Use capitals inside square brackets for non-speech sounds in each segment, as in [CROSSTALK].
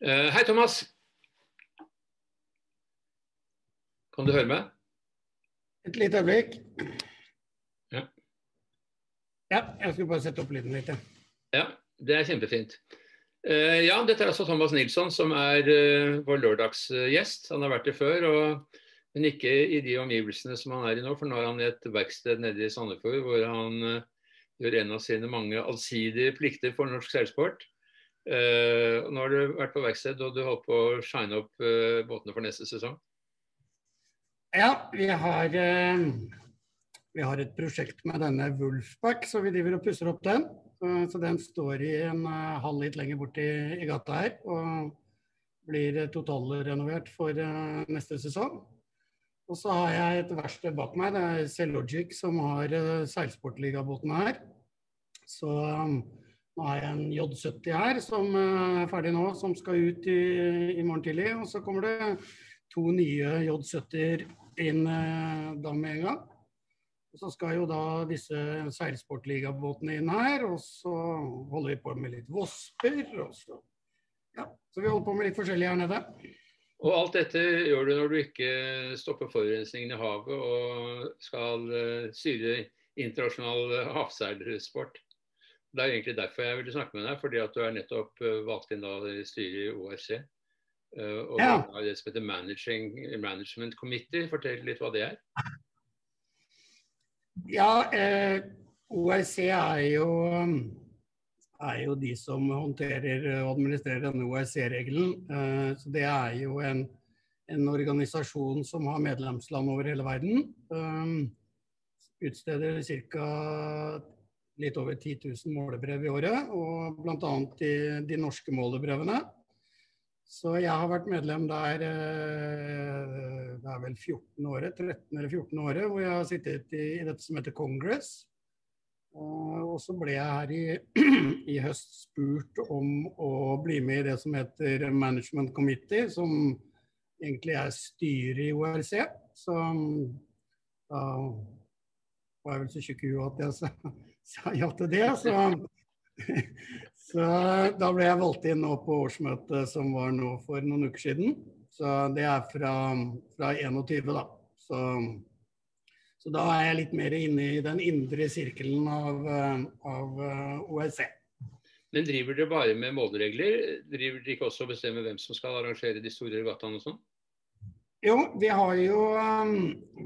Uh, hei, Thomas. Kan du høre meg? Et lite øyeblikk. Ja. Ja, jeg skulle bare sette opp lyden litt. Ja, det er kjempefint. Uh, ja, dette er altså Thomas Nilsson, som er uh, vår lørdagsgjest. Han har vært det før, og, men ikke i de omgivelsene som han er i nå. For nå er han i et verksted nede i Sandefjord hvor han gjør en av sine mange allsidige plikter for norsk seilsport. Uh, nå har du vært på verksted og du holder på å shine opp uh, båtene for neste sesong? Ja, vi har, uh, vi har et prosjekt med denne Wolfback, så vi driver og pusser opp den. så den står i en halv litt lenger borti i gata her og blir totalrenovert for neste sesong. Og så har jeg et verksted bak meg, det er Cellogic som har seilsportligabåten her. Så um, nå har jeg en J70 her som eh, er ferdig nå, som skal ut i, i morgen tidlig. Og så kommer det to nye J70-er inn eh, da med en gang. Og så skal jo da disse seilsportligabåtene inn her, og så holder vi på med litt Vosper. Og så, ja, så vi holder på med litt forskjellig her nede. Og alt dette gjør du når du ikke stopper forurensningen i havet og skal eh, styre internasjonal havseilsport? Det er egentlig derfor jeg ville snakke med deg, fordi at du er nettopp uh, valgt inn da i styret i ORC. Eh, og ja. har det som heter Management Committee. Fortell litt hva det er. Ja, eh, ORC er jo, er jo de som håndterer og administrerer denne ORC-regelen. Eh, så det er jo en, en, organisasjon som har medlemsland over hele verden. Eh, utsteder ca litt over 10 000 målebrev i året, og bl.a. De, de norske målebrevene. Så jeg har vært medlem der eh, det er vel 14 året, 13 eller 14 året, hvor jeg har sittet i, i dette som heter Congress. Og så ble jeg her i, [CLEARS THROAT] i, høst spurt om å bli med i det som heter Management Committee, som egentlig er styret i ORC. Så da var jeg vel så tjukk i huet at jeg sa ja til det. Så, [LAUGHS] så, da ble jeg valgt inn nå på årsmøtet som var nå for noen uker siden. Så det er fra, fra 21, da. Så, så, da er jeg litt mer inne i den indre sirkelen av, av eh, OSC. Men driver dere bare med måleregler? Driver dere ikke også å bestemme hvem som skal arrangere de store regattaene og sånn? Jo, vi har jo um,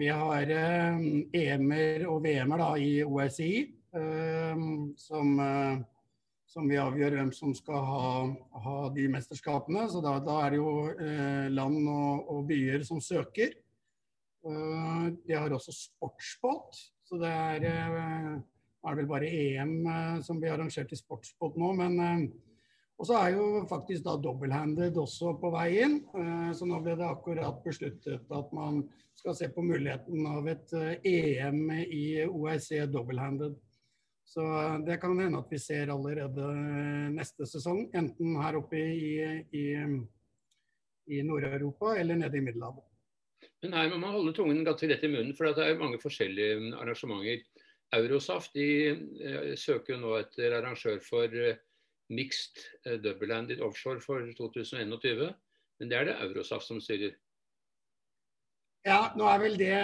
vi har EM-er og VM-er i OSI. Ehm, som, eh, som, vi avgjør hvem som skal ha, ha de mesterskapene. Så da, da, er det jo eh, land og, og, byer som søker. Eh, de har også sportsbåt, så det er, er vel bare EM som blir arrangert i sportsbåt nå. men og så er jo faktisk da dobbelthanded også på vei inn. Så nå ble det akkurat besluttet at man skal se på muligheten av et EM i OIC dobbelthanded. Så det kan hende at vi ser allerede neste sesong, enten her oppe i, i, i Nord-Europa eller nede i Middelhavet. Men her må man holde tungen ganske rett i munnen, for det er mange forskjellige arrangementer. Eurosaft de uh, søker nå etter arrangør for uh, mixed double-handed offshore for 2021. Men det er det Eurosaft som styrer. Ja, nå er vel det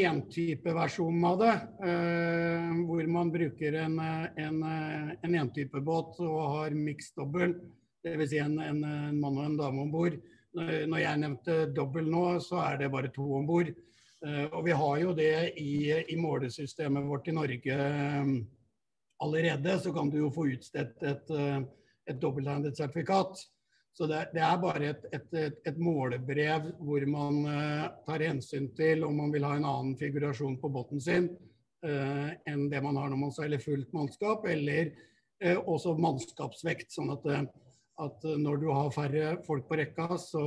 entypeversjonen av det. Eh, hvor man bruker en, en, en entypebåt og har mixed dobbel. Dvs. Si en, en, en mann og en dame om bord. Når jeg nevnte dobbel nå, så er det bare to om bord. Eh, og vi har jo det i, i målesystemet vårt i Norge um, allerede. Så kan du jo få utstedt et, et dobbelthanded sertifikat. Så det, det er bare et, et, et, et, målebrev hvor man uh, tar hensyn til om man vil ha en annen figurasjon på båten sin uh, enn det man har når man seiler fullt mannskap, eller uh, også mannskapsvekt. Sånn at, at, når du har færre folk på rekka, så,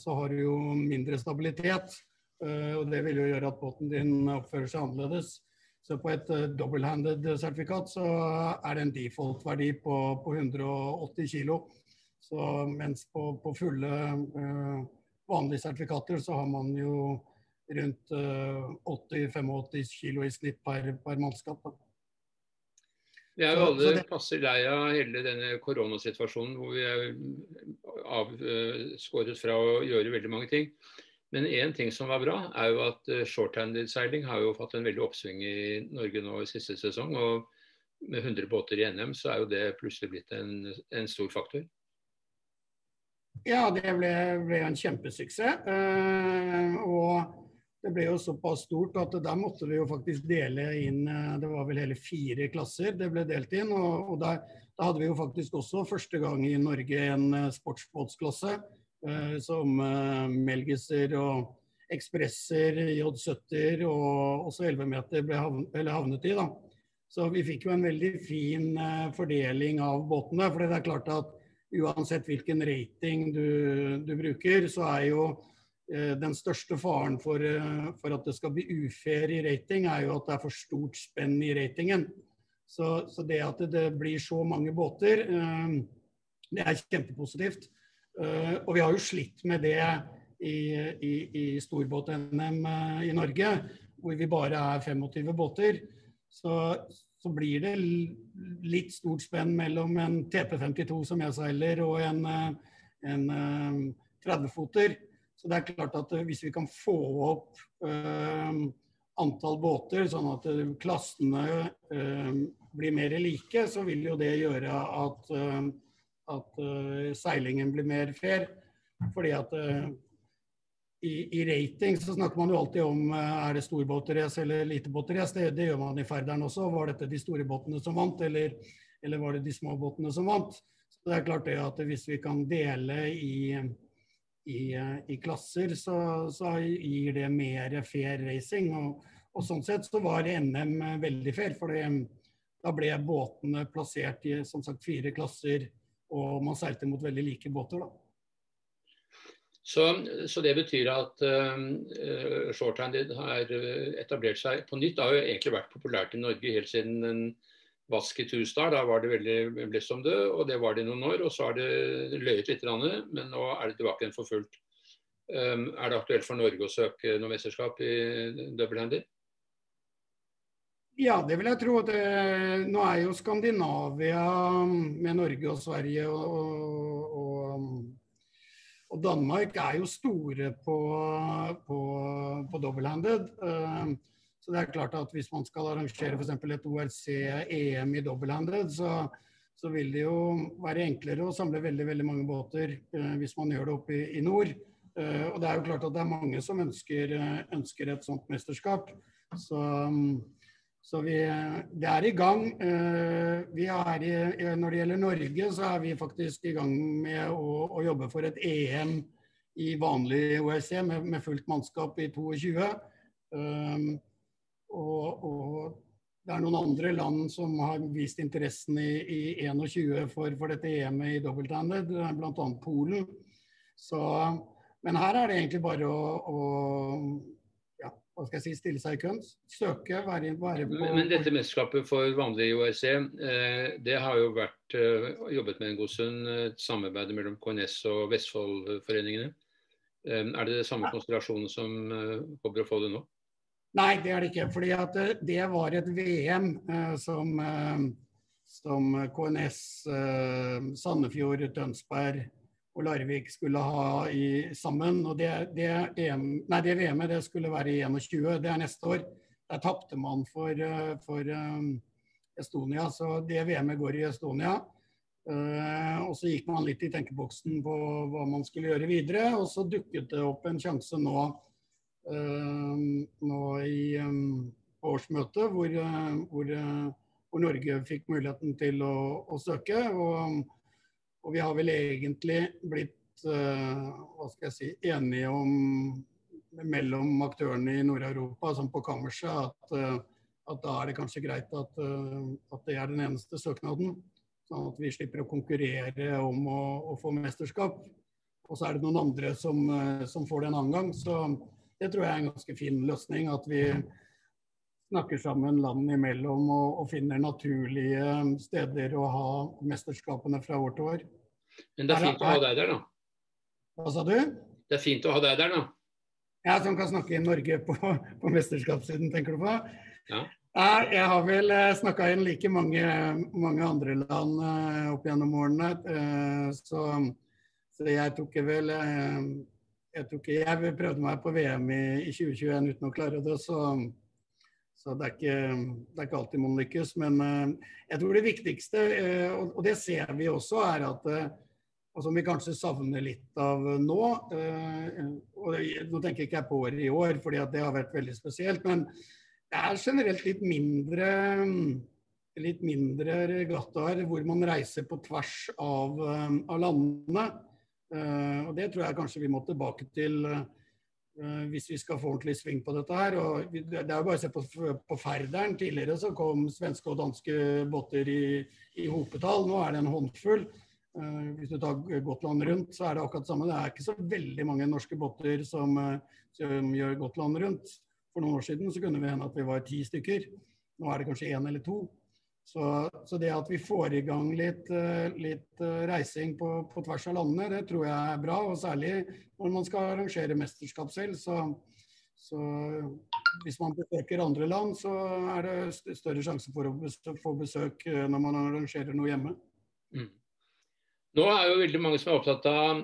så har du jo mindre stabilitet. og det vil jo gjøre at båten din oppfører seg annerledes. Så på et uh, double-handed sertifikat så er det en default-verdi på, på 180 kg. Så mens på, på fulle uh, vanlige sertifikater så har man jo rundt uh, eh, 80-85 kilo i snitt per, per mannskap. Vi er jo alle det... passer lei av hele denne koronasituasjonen hvor vi er avskåret fra å gjøre veldig mange ting. Men én ting som var bra, er jo at shorthanded-seiling har jo fått en veldig oppsving i Norge nå i siste sesong. og med 100 båter i NM, så er jo det plutselig blitt en, en stor faktor. Ja, det ble, ble en kjempesuksess. Eh, og det ble jo såpass stort at der måtte vi jo faktisk dele inn eh, Det var vel hele fire klasser det ble delt inn. Og, og der, da hadde vi jo faktisk også første gang i Norge en uh, sportsbåtsklasse Eh, som Melgiser og Ekspresser, J70-er og også 11-meter ble havnet, havnet i. da. Så vi fikk jo en veldig fin fordeling av båtene. For det er klart at uansett hvilken rating du, du bruker, så er jo eh, den største faren for, eh, for, at det skal bli ufair i rating, er jo at det er for stort spenn i ratingen. Så, så det at det, blir så mange båter, eh, det er kjempepositivt. Og vi har jo slitt med det i, i, i storbåt-NM i Norge, hvor vi bare er 25 båter. Så, så blir det litt stort spenn mellom en TP52 som jeg seiler og en, eh, en 30-foter. Eh, så det er klart at eh, hvis vi kan få opp uh, antall båter, sånn at klassene uh, blir mer like, så vil jo det gjøre at, at seilingen blir mer fair. Fordi at i, i, rating så snakker man jo alltid om eh, er det storbåtrace eller lite. Det, det, gjør man i Færderen også. Var dette de store båtene som vant, eller, eller, var det de små båtene som vant? Så det er klart det at Hvis vi kan dele i, i, i klasser, så, så, gir det mer fair racing. Og, og, sånn sett så var NM veldig fair. for da ble båtene plassert i som sagt fire klasser, og man seilte mot veldig like båter. da. Så, så, det betyr at uh, shorthand har etablert seg på nytt. Det har jo egentlig vært populært i Norge helt siden en vask i Tusdal. Da var det veldig blest om det, og det var det i noen år. Og så har det løyet litt, men nå er det tilbake igjen for fullt. Um, er det aktuelt for Norge å søke noe mesterskap i dobbelthander? Ja, det vil jeg tro. Det, nå er jo Skandinavia med Norge og Sverige og, og og Danmark er jo store på, på, på double-handed. Uh, så det er klart at hvis man skal arrangere f.eks. et ORC-EM i double-handed, så, så, vil det jo være enklere å samle veldig veldig mange båter uh, hvis man gjør det oppe i, i nord. Uh, og det er jo klart at det er mange som ønsker, ønsker et sånt mesterskap. Så um, så vi, det er i gang. Eh, i, når det gjelder Norge, så er vi faktisk i gang med å, å jobbe for et EM i vanlig OSC med, med fullt mannskap i 22. Um, og, og, det er noen andre land som har vist interessen i, i 21 for, for dette EM-et i dobbelthanded, bl.a. Polen. Så, men her er det egentlig bare å, å hva skal jeg si, stille seg i køen. Søke, være, være på men, men, dette mesterskapet for vanlig ORC, eh, det har jo vært eh, jobbet med en god stund. Et samarbeid mellom KNS og Vestfoldforeningene. Eh, er det det samme konstellasjonen som eh, håper å få det nå? Nei, det er det ikke. fordi at eh, det var et VM eh, som, som KNS, Sandefjord, Tønsberg og Larvik skulle ha i, sammen. og Det, det, det VM-et det skulle være i 21, det er neste år. Der tapte man for, eh, for um, Estonia, så det VM-et går i Estonia. Uh, og Så gikk man litt i tenkeboksen på hva man skulle gjøre videre. Og så dukket det opp en sjanse nå, uh, nå i um, årsmøtet hvor, uh, hvor, hvor, Norge fikk muligheten til å, å søke. og og vi har vel egentlig blitt uh, hva skal jeg si, enige om mellom aktørene i Nord-Europa, som på kammerset, at, uh, at, da er det kanskje greit at, uh, at, det er den eneste søknaden. Sånn at vi slipper å konkurrere om å, å få mesterskap. Og så er det noen andre som, som får det en annen gang. Så det tror jeg er en ganske fin løsning. At vi snakker sammen land imellom og, og, finner naturlige steder å ha mesterskapene fra år til år. Men det er fint å ha deg der, da. Hva sa du? Det er fint å ha deg der, da. Ja, Som kan snakke i Norge på, på mesterskapssiden, tenker du på? Ja. Jeg har vel eh, snakka inn like mange, mange, andre land uh, opp gjennom årene. Uh, så, så jeg tok vel Jeg tok, jeg prøvde meg på VM i, i 2021 uten å klare det, så, så det, er ikke, det, er ikke, alltid man lykkes. Men jeg tror det viktigste, og det ser vi også, er at og som vi kanskje savner litt av nå. og Nå tenker ikke jeg på året i år, fordi det har vært veldig spesielt. Men det er generelt litt mindre litt mindre regattaer hvor man reiser på tvers av, eh, av landene. Og Det tror jeg kanskje vi må tilbake til hvis vi skal få ordentlig sving på dette her. Og det er jo bare å se på, på Færderen. Tidligere så kom svenske og danske båter i, i hopetall. Nå er det en håndfull. Uh, hvis du tar Gotland rundt, så er det akkurat det samme. Det er ikke så veldig mange norske båter som, som gjør Gotland rundt. For noen år siden så kunne vi hende at vi var ti stykker. Nå er det kanskje én eller to. Så, så, det at vi får i gang litt, eh, litt eh, reising på, på, tvers av landene, det tror jeg er bra. Og særlig når man skal arrangere mesterskap selv. Så, så hvis man besøker andre land, så er det større sjanse for å få besøk eh, når man arrangerer noe hjemme. Mm. Nå er jo veldig mange som er opptatt av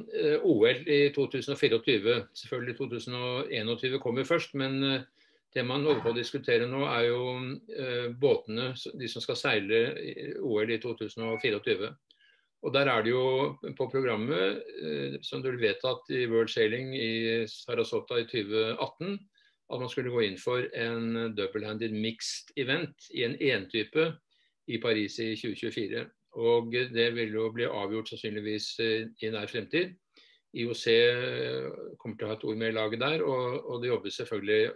OL i 2024. Selvfølgelig 2021 kommer først, men det man holder på å diskutere nå, er jo eh, båtene, de som skal seile OL i 2024. Og Der er det jo på programmet, eh, som du vet at i World Sailing i Sarasota i 2018, at man skulle gå inn for en double-handed mixed event i en entype i Paris i 2024. Og Det vil jo bli avgjort sannsynligvis eh, i nær fremtid. IOC kommer til å ha et ord med i laget der, og, og det jobbes selvfølgelig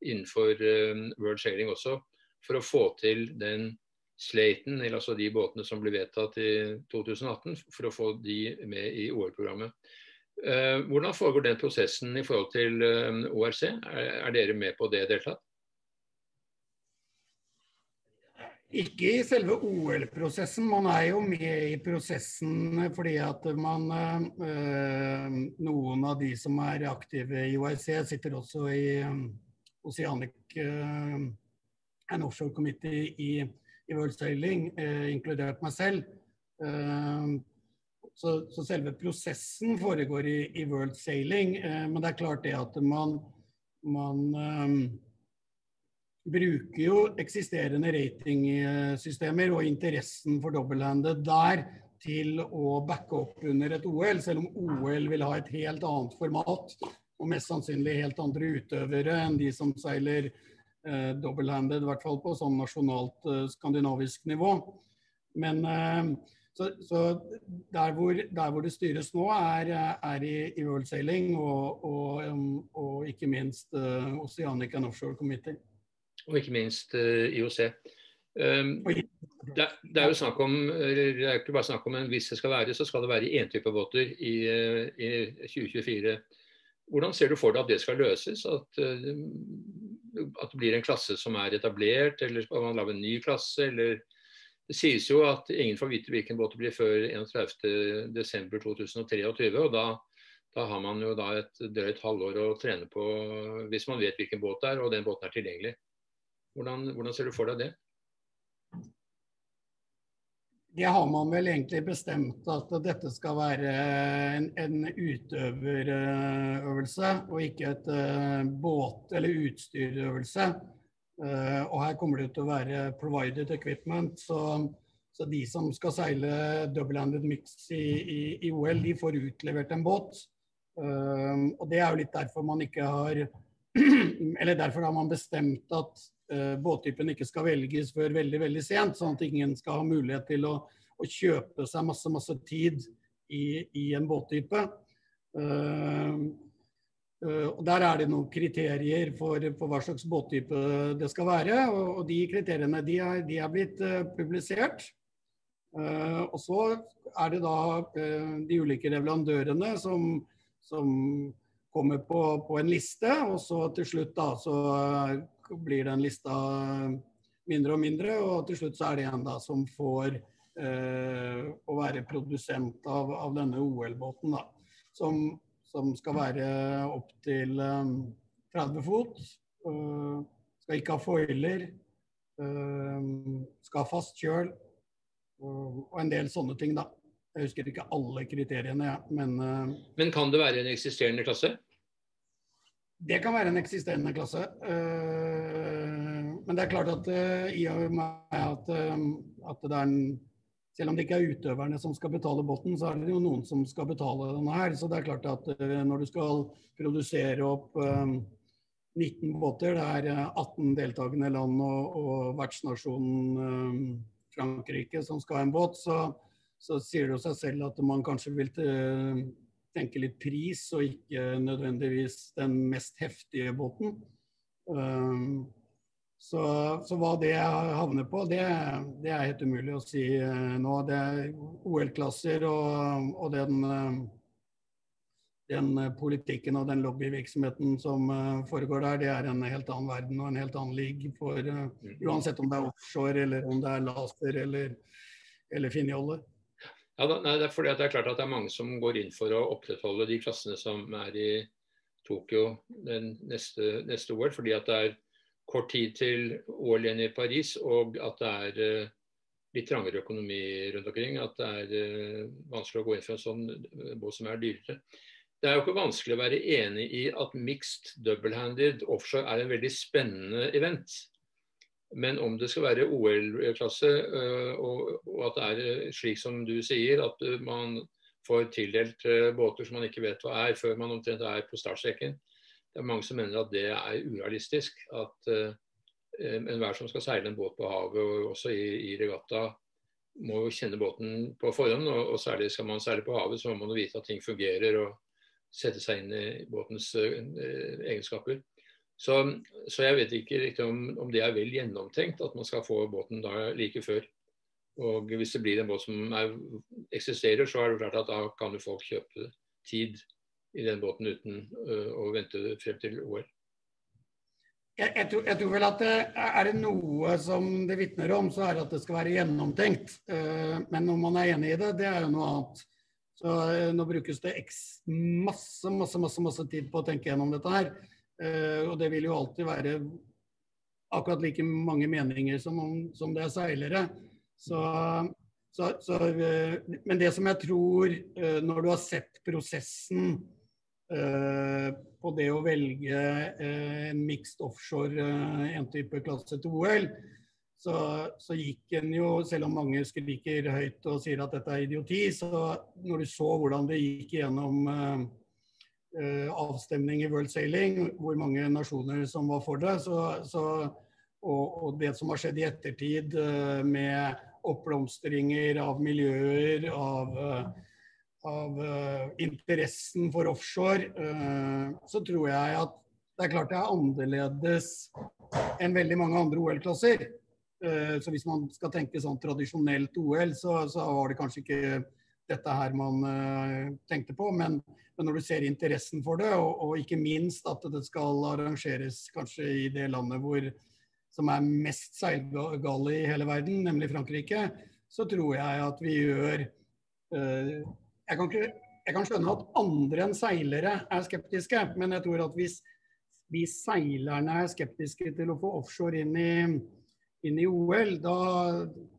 innenfor eh, World Sailing også, for å få til den slaten, eller altså de båtene som ble vedtatt i 2018, for å få de med i OL-programmet. Eh, hvordan foregår den prosessen i forhold til eh, ORC? Er, er dere med på det i det hele tatt? Ikke i selve OL-prosessen, man er jo med i prosessen fordi at man Noen av de som er aktive i ORC, sitter også i Oceanic and Offshore Committee i, i World Sailing, uh, inkludert meg selv. Uh, så, så, selve prosessen foregår i, i World Sailing, men det er klart det at man, man bruker jo eksisterende ratingsystemer og interessen for dobbelthanded der til å backe opp under et OL, selv om OL vil ha et helt annet format og mest sannsynlig helt andre utøvere enn de som seiler eh, double-handed, i hvert fall på sånn nasjonalt eh, skandinavisk nivå. Men eh, så, så der, hvor, der, hvor, det styres nå, er, er i, i, World Sailing og, og, um, og ikke minst uh, Oceanic and Offshore Committee. Og ikke minst uh, IOC. Um, det, det, er jo snakk om, det er ikke bare snakk om, men hvis det skal være, så skal det være i, uh, i 2024. Hvordan ser du for deg at det skal løses? At, eh, at, det blir en klasse som er etablert, eller skal man lage en ny klasse? Eller det sies jo at ingen får vite hvilken båt det blir før 31.12.2023. og da, da, har man jo da et drøyt halvår å trene på hvis man vet hvilken båt det er og den båten er tilgjengelig. Hvordan, hvordan ser du for deg det? Det har man vel egentlig bestemt at dette skal være en, en utøverøvelse, og ikke et uh, båt- eller utstyrøvelse. Uh, og her kommer det til å være provided equipment. Så, så de som skal seile double-handed mix i, i, i, OL, de får utlevert en båt. Uh, og det er jo litt derfor man ikke har [CLEARS THROAT] Eller derfor har man bestemt at båttypen ikke skal velges før veldig veldig sent, sånn at ingen skal ha mulighet til å, å kjøpe seg masse, masse tid i, i en båttype. Uh, uh, og Der er det noen kriterier for, for, hva slags båttype det skal være. Og, og de kriteriene de er, de er blitt publisert. og så er det da de ulike leverandørene som, som kommer på, på, en liste, og så til slutt da, så blir den lista mindre og mindre, og til slutt så er det en da som får eh, å være produsent av, av denne OL-båten. da, som, som, skal være opptil eh, 30 fot. Eh, skal ikke ha foiler. Eh, skal ha fast kjøl. og en del sånne ting, da. Jeg husker ikke alle kriteriene, men Men kan det være en eksisterende klasse? Det kan være en eksisterende klasse. Men det er klart at i og med at, at det er en selv om det ikke er utøverne som skal betale båten, så er det jo noen som skal betale denne her. Så det er klart at når du skal produsere opp 19 båter, det er 18 deltakende land og, og vertsnasjonen Frankrike som skal ha en båt, så, så sier det seg selv at man kanskje vil tenke litt pris, og ikke nødvendigvis den mest heftige båten. Um, så, så, hva det havner på, det, det, er helt umulig å si uh, nå. Det er OL-klasser og, og den, uh, den, politikken og den lobbyvirksomheten som uh, foregår der, det er en helt annen verden og en helt annen league for uansett om det er offshore eller om det er laser eller, eller finjolle. Ja, nei, det er fordi det er klart at det er mange som går inn for å opprettholde de klassene som er i Tokyo neste, neste år, fordi at det er kort tid til OL igjen i Paris, og at det er uh, litt trangere økonomi rundt omkring. At det er uh, vanskelig å gå inn for en sånn uh, båt som er dyrere. Det er jo ikke vanskelig å være enig i at mixed double-handed offshore er en veldig spennende event. Men om det skal være OL-klasse, og, og, at det er slik som du sier, at man får tildelt båter som man ikke vet hva er, før man omtrent er på startstreken, det er mange som mener at det er urealistisk. At enhver som skal seile en båt på havet, og også i, i regatta, må jo kjenne båten på forhånd. Og, og, særlig skal man seile på havet, så må man vite at ting fungerer og sette seg inn i båtens egenskaper. Så, så, jeg vet ikke riktig om, om, det er vel gjennomtenkt at man skal få båten da like før. Og hvis det blir en båt som er, eksisterer, så er det klart at da kan jo folk kjøpe tid i den båten uten uh, å vente frem til OL. Jeg, jeg, tror, jeg, tror, vel at det, Er det noe som det vitner om, så er det at det skal være gjennomtenkt. Uh, men om man er enig i det, det er jo noe annet. Så Nå brukes det masse, masse, masse, masse tid på å tenke gjennom dette her. Og det vil jo alltid være akkurat like mange meninger som, om, som det er seilere. Så så, så, men det som jeg tror, når du har sett prosessen Eh, på det å velge eh, en mixed offshore eh, en type klasse til OL, så, så, gikk en jo, selv om mange skriker høyt og sier at dette er idioti, så når du så hvordan det gikk gjennom avstemning i World Sailing, hvor mange nasjoner som var for det, så, så, og, og, det som har skjedd i ettertid uh, med oppblomstringer av miljøer, av uh, av interessen for offshore, så tror jeg at det er klart det er annerledes enn veldig mange andre OL-klasser. Så hvis man skal tenke sånn tradisjonelt OL, så, så var det kanskje ikke dette her man tenkte på. Men, men, når du ser interessen for det, og, og, ikke minst at det skal arrangeres kanskje i det landet hvor, som er mest seilgale i hele verden, nemlig Frankrike, så tror jeg at vi gjør jeg kan, ikke, jeg kan, skjønne at andre enn seilere er skeptiske, men jeg tror at hvis vi seilerne er skeptiske til å få offshore inn i, inn i OL, da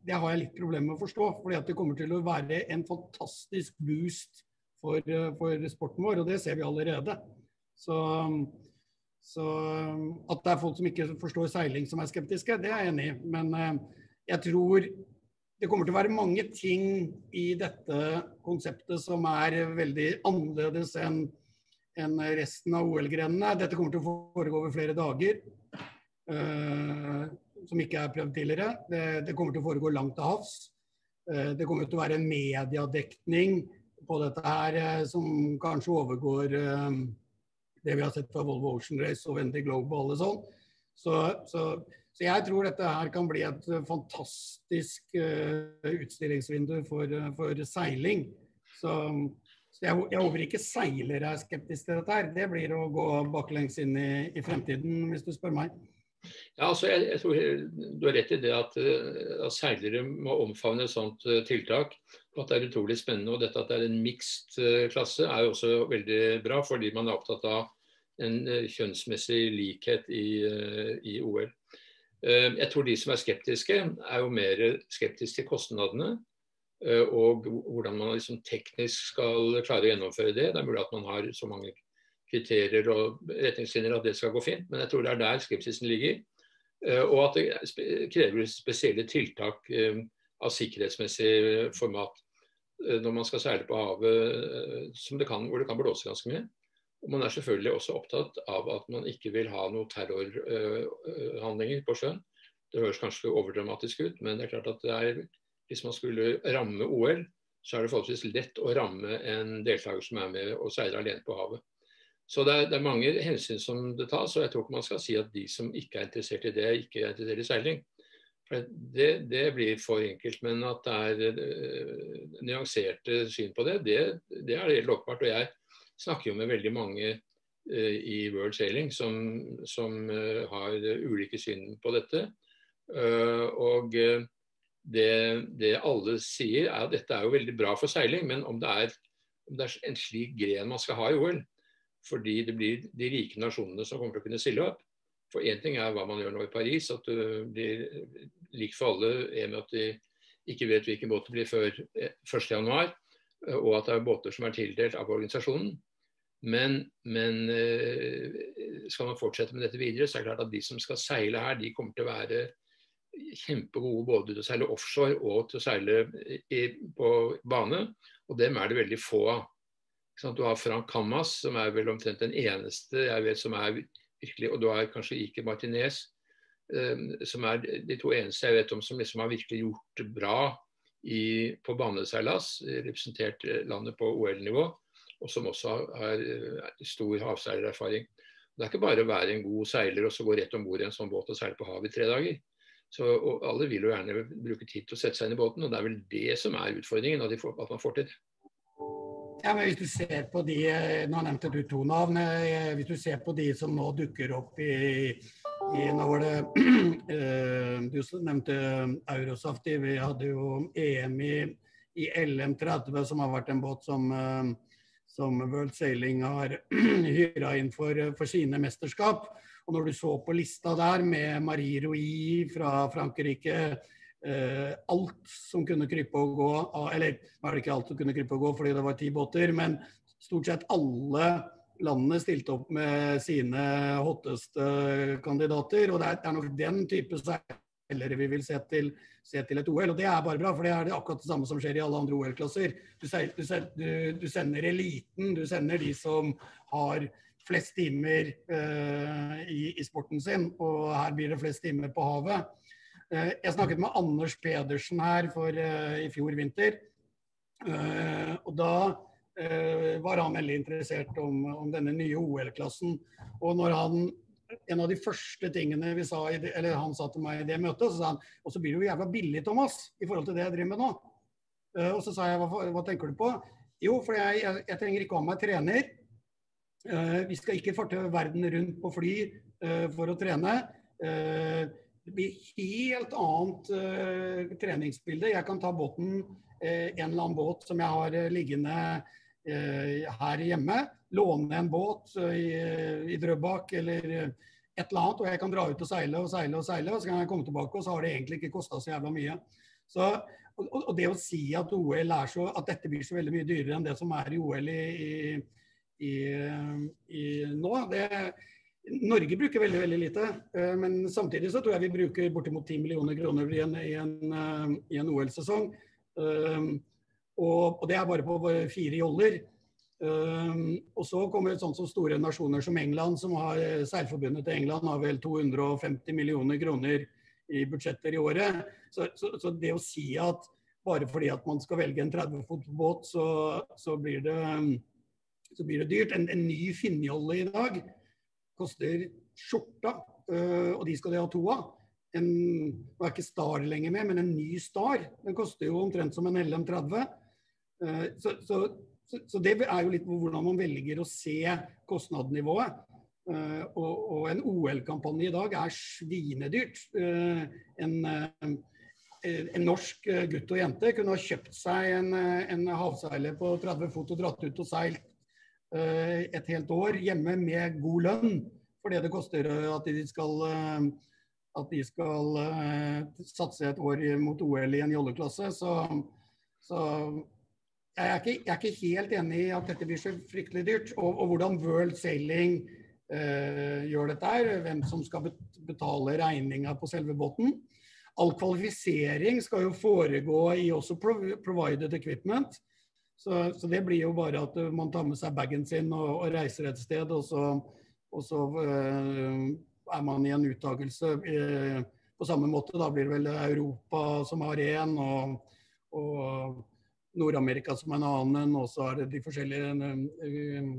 det har jeg litt problemer med å forstå. fordi at det kommer til å være en fantastisk boost for, for sporten vår, og det ser vi allerede. Så, så, at det er folk som ikke forstår seiling som er skeptiske, det er jeg enig i. Men eh, jeg tror det kommer til å være mange ting i dette konseptet som er veldig annerledes enn enn resten av OL-grenene. Dette kommer til å foregå over flere dager, eh, som ikke er prøvd tidligere. Det, det, kommer til å foregå langt til havs. Eh, det kommer til å være en mediedekning på dette her uh, som kanskje overgår det vi har sett fra Volvo Ocean Race og Wendy Global og sånn. Så, så så jeg tror dette her kan bli et eh, fantastisk uh, utstillingsvindu for, for, seiling. Så, så jeg, jeg, håper ikke seilere er skeptiske til dette her. Det blir å gå baklengs inn i, i fremtiden, hvis du spør meg. Ja, altså jeg, jeg, tror Du har rett i det at, at seilere må omfavne et sånt uh, tiltak. og At det er utrolig spennende. og Dette at det er en mixed uh, klasse er jo også veldig bra, fordi man er opptatt av en kjønnsmessig likhet i, i OL. Eh, jeg tror de som er skeptiske, er jo mer skeptiske til kostnadene. og hvordan man liksom teknisk skal klare å gjennomføre det. Det er mulig at man har så mange kriterier og retningslinjer at det skal gå fint, men jeg tror det er der skepsisen ligger. Og at det krever spesielle tiltak av sikkerhetsmessig format når man skal seile på havet det kan, hvor det kan blåse ganske mye. Og Man er selvfølgelig også opptatt av at man ikke vil ha noen terrorhandlinger på sjøen. Det høres kanskje overdramatisk ut, men det er klart at er, hvis man skulle ramme OL, så er det forholdsvis lett å ramme en deltaker som er med og seiler alene på havet. Så det er, det er, mange hensyn som det tas, og jeg tror ikke man skal si at de som ikke er interessert i det, ikke er interessert i seiling. For det, det blir for enkelt. Men at det er uh, nyanserte syn på det, det, det er helt åpenbart. Og jeg snakker jo med veldig mange uh, i World Sailing som, som uh, har ulike syn på dette. Uh, og det, det, alle sier er at dette er jo veldig bra for seiling, men om det er, om det er en slik gren man skal ha i OL, fordi det blir de rike nasjonene som kommer til å kunne stille opp. For én ting er hva man gjør nå i Paris, at det blir likt for alle i og med at de ikke vet hvilken båt det blir før 1.1 og at det er båter som er tildelt av organisasjonen. Men, men, eh, skal man fortsette med dette videre, så er det klart at de som skal seile her, de kommer til å være kjempegode både til å seile offshore og til å seile i, på bane. Og dem er det veldig få av. Du har Frank Kammas, som er vel omtrent den eneste jeg vet som er virkelig Og du har kanskje Ike Martinez, eh, som er de to eneste jeg vet om som liksom har virkelig gjort det bra i, på baneseilas, representert landet på OL-nivå, og som også har, stor havseilererfaring. Det er ikke bare å være en god seiler og så gå rett om bord i en sånn båt og seile på havet i tre dager. Så, alle vil jo gjerne bruke tid til å sette seg inn i båten, og det er vel det som er utfordringen, at, får, at man får til det. Ja, men hvis du ser på de, Nå nevnte du to navn. Eh, hvis du ser på de som nå dukker opp i i, nå var det [CLEARS THROAT] eh, Du nevnte Eurosafti. Vi hadde jo EM i, i LM30, som har vært en båt som, eh, som World Sailing har [CLEARS THROAT] hyra inn for, for, sine mesterskap. Og når du så på lista der med Marie Rouy fra Frankrike eh, Alt som kunne krype og gå Eller nå det ikke alt som kunne krype og gå fordi det var ti båter, men stort sett alle landene stilte opp med sine hotteste kandidater. Og det er, det er nok den type seilere vi vil se til, se til, et OL. Og det er bare bra, for det er det akkurat det samme som skjer i alle andre OL-klasser. Du, du, du, sender eliten, du sender de som har flest timer uh, i, i, sporten sin, og her blir det flest timer på havet. Uh, jeg snakket med Anders Pedersen her for, uh, i fjor vinter. og da Eh, var han veldig interessert om, om denne nye OL-klassen. Og når han en av de første tingene vi sa, eller han sa til meg i det møtet, så sa han og så blir det jo jævla billig, Thomas, i forhold til det jeg driver med nå. Og så sa jeg hva, hva, tenker du på? Jo, for jeg, jeg, jeg trenger ikke å ha meg trener. Vi skal ikke farte verden rundt på fly for å trene. Det blir helt annet treningsbilde. Jeg kan ta båten, en eller annen båt som jeg har liggende Eh, her hjemme. Låne en båt i, i Drøbak eller et eller annet, og jeg kan dra ut og seile og seile og seile, og så kan jeg komme tilbake, og så har det egentlig ikke kosta så jævla mye. Så, og, og, det å si at OL er så, at dette blir så veldig mye dyrere enn det som er i OL i, i, i nå, det Norge bruker veldig veldig lite, men samtidig så tror jeg vi bruker bortimot 10 millioner kroner i en, en, en OL-sesong. Og, og, det er bare på fire joller. Og så kommer sånn som store nasjoner som England, som har eh, Seilforbundet til England har vel 250 millioner kroner i budsjetter i året. Så, så, så, det å si at bare fordi at man skal velge en 30 fot båt, så, så, blir det, blir det dyrt. En, en ny finnjolle i dag koster skjorta, uh, og de skal de ha to av. En, nå er ikke Star lenger med, men en ny Star. Den koster jo omtrent som en LM30. Eh, så, så, så, det er jo litt hvordan man velger å se kostnadsnivået. Eh, og, og en OL-kampanje i dag er svinedyrt. Eh, en, en, norsk gutt og jente kunne ha kjøpt seg en, en havseiler på 30 fot og dratt ut og seilt et helt år hjemme med god lønn. For det det koster at de skal, at de skal satse et år mot OL i en jolleklasse. Så så jeg, er ikke, jeg, er ikke, helt enig i at dette blir så fryktelig dyrt. Og, og hvordan World Sailing eh, gjør dette her, hvem som skal betale regninga på selve båten. All kvalifisering skal jo foregå i også provided equipment. Så, så, det blir jo bare at man tar med seg bagen sin og, og reiser et sted, og så, og så uh, er man i en uttakelse. Uh, på samme måte da blir det vel Europa som har én, og, og Nord-Amerika som en annen, og så er det de forskjellige uh,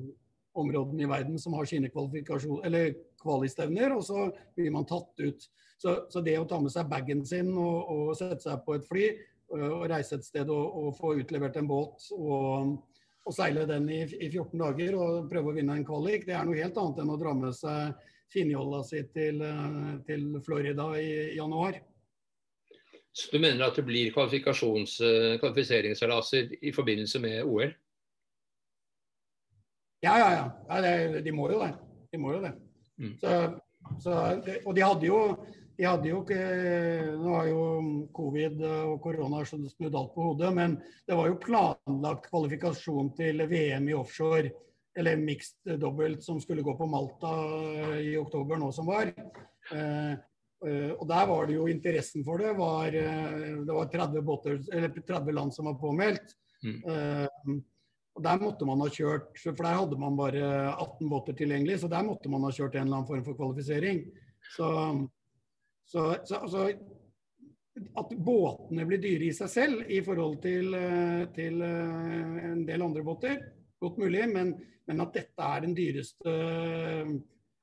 områdene i verden som har sine kvalistevner, og så blir man tatt ut. Så, så, det å ta med seg bagen sin og, og sette seg på et fly og reise et sted og, og få utlevert en båt og, og seile den i, i, 14 dager og prøve å vinne en kvalik, det er noe helt annet enn å dra med seg finjolla si til, til Florida i, i januar. Så du mener at det blir kvalifiseringsseilaser i forbindelse med OL? Ja, ja, ja. ja det, de må jo det. De må jo det. Mm. Så, så, og de hadde jo de hadde jo ikke Nå har jo covid og korona snudd alt på hodet, men det var jo planlagt kvalifikasjon til VM i offshore, eller mixed dobbelt, som skulle gå på Malta i oktober nå som var. Eh, eh, og der var det jo interessen for det. Var, eh, det var 30, båter, 30 land som var påmeldt. Mm. Og Der måtte man ha kjørt, for der hadde man bare 18 båter tilgjengelig, så der måtte man ha kjørt en eller annen form for kvalifisering. Så så, så altså, at båtene blir dyre i seg selv i forhold til, eh, til eh, en del andre båter, godt mulig, men, men, at dette er den dyreste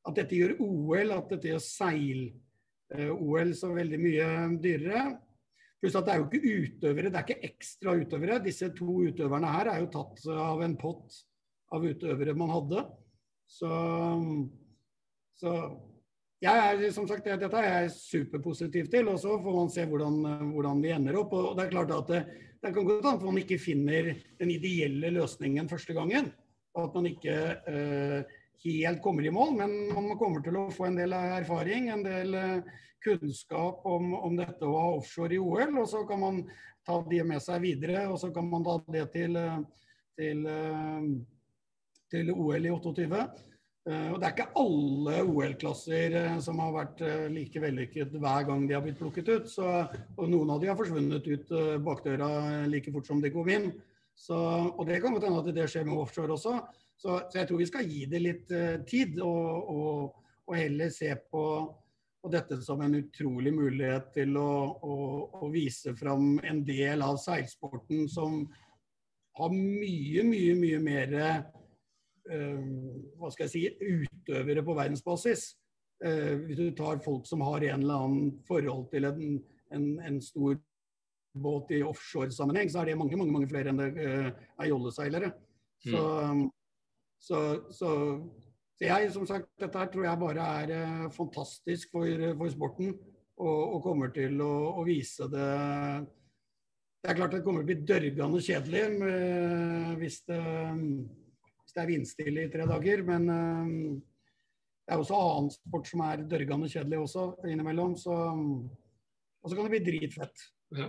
At dette gjør OL, at dette gjør seil-OL så veldig mye dyrere. Pluss at det er jo ikke utøvere, det er ikke ekstra utøvere. Disse to utøverne her er jo tatt av en pott av utøvere man hadde. Så, så jeg er, som sagt, Dette er jeg superpositiv til, og så får man se hvordan, hvordan vi ender opp. og Det er klart at det, det kan godt hende man ikke finner den ideelle løsningen første gangen. og At man ikke uh, helt kommer i mål, men man kommer til å få en del erfaring, en del uh, kunnskap om, om, dette å ha offshore i OL. Og så kan man ta det med seg videre, og så kan man ta det til, til, til OL i 28. Eh, og Det er ikke alle OL-klasser eh, som har vært eh, like vellykket hver gang de har blitt plukket ut. Så, og Noen av de har forsvunnet ut bakdøra like fort som de kom inn. Så, og Det kan godt hende at det skjer med offshore også. Så, så, jeg tror vi skal gi det litt tid, og, og, og heller se på, på, dette som en utrolig mulighet til å, å, å vise fram en del av seilsporten som har mye, mye, mye mer hva skal jeg si, utøvere på verdensbasis. Eh, hvis du tar folk som har en eller annen forhold til en, en, en stor båt i offshore-sammenheng, så er det mange mange, mange flere enn det er jolleseilere. Så, mm. så, så, så, jeg, som sagt, dette her tror jeg bare er fantastisk for, for sporten. Og, og, kommer til å, å, vise det Det er klart det kommer til å bli dørgende kjedelig med, hvis det hvis det er vindstille i tre dager. Men uh, det er også annen sport som er dørgende kjedelig også innimellom. Så, og så kan det bli dritfett. Ja.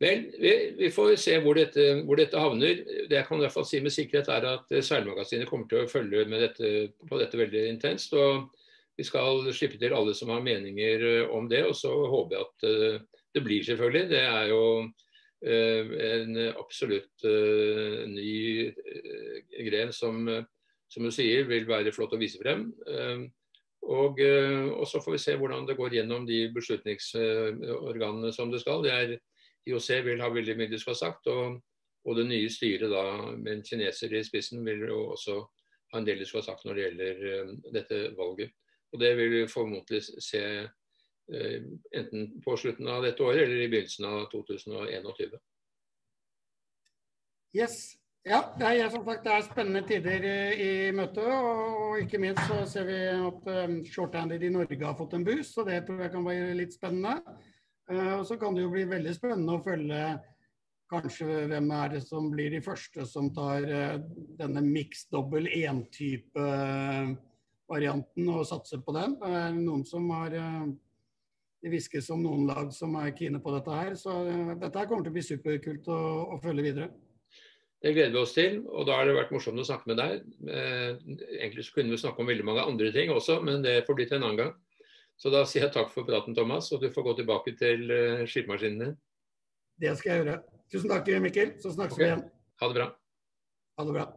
Vel, vi, vi, får se hvor dette, hvor dette, havner. Det jeg kan i hvert fall si med sikkerhet er at eh, Seilmagasinet kommer til å følge med dette, på dette veldig intenst. og Vi skal slippe til alle som har meninger eh, om det. Og så håper jeg at det blir, selvfølgelig. Det er jo Eh, en absolutt eh, ny eh, gren som, som du sier, vil være flott å vise frem. Og, og, så får vi se hvordan det går gjennom de beslutningsorganene som det skal. Det er, IOC vil ha veldig mye de skal ha sagt, og, og, det nye styret da, med en kineser i spissen vil jo også ha en del de skal ha sagt når det gjelder dette valget. Og Det vil vi formodentlig se Eh, enten på slutten av dette året eller i begynnelsen av 2021. Yes. Ja, det er, som sagt, det er spennende tider i møtet. Og ikke minst så ser vi at um, shorthanded i Norge har fått en boost, så det tror jeg kan være litt spennende. Uh, og så kan det jo bli veldig spennende å følge kanskje hvem er det som blir de første som tar denne mixed double én-type varianten og satser på den. Det er noen som har det hviskes om noen lag som er kine på dette her. Så uh, dette her kommer til å bli superkult å, å, følge videre. Det gleder vi oss til, og da har det vært morsomt å snakke med deg. Eh, egentlig så kunne vi snakke om veldig mange andre ting også, men det får bli til en annen gang. Så da sier jeg takk for praten, Thomas, og du får gå tilbake til skipmaskinen din. Det skal jeg gjøre. Tusen takk, Mikkel. Så snakkes okay. vi igjen. Ha det bra. Ha det bra.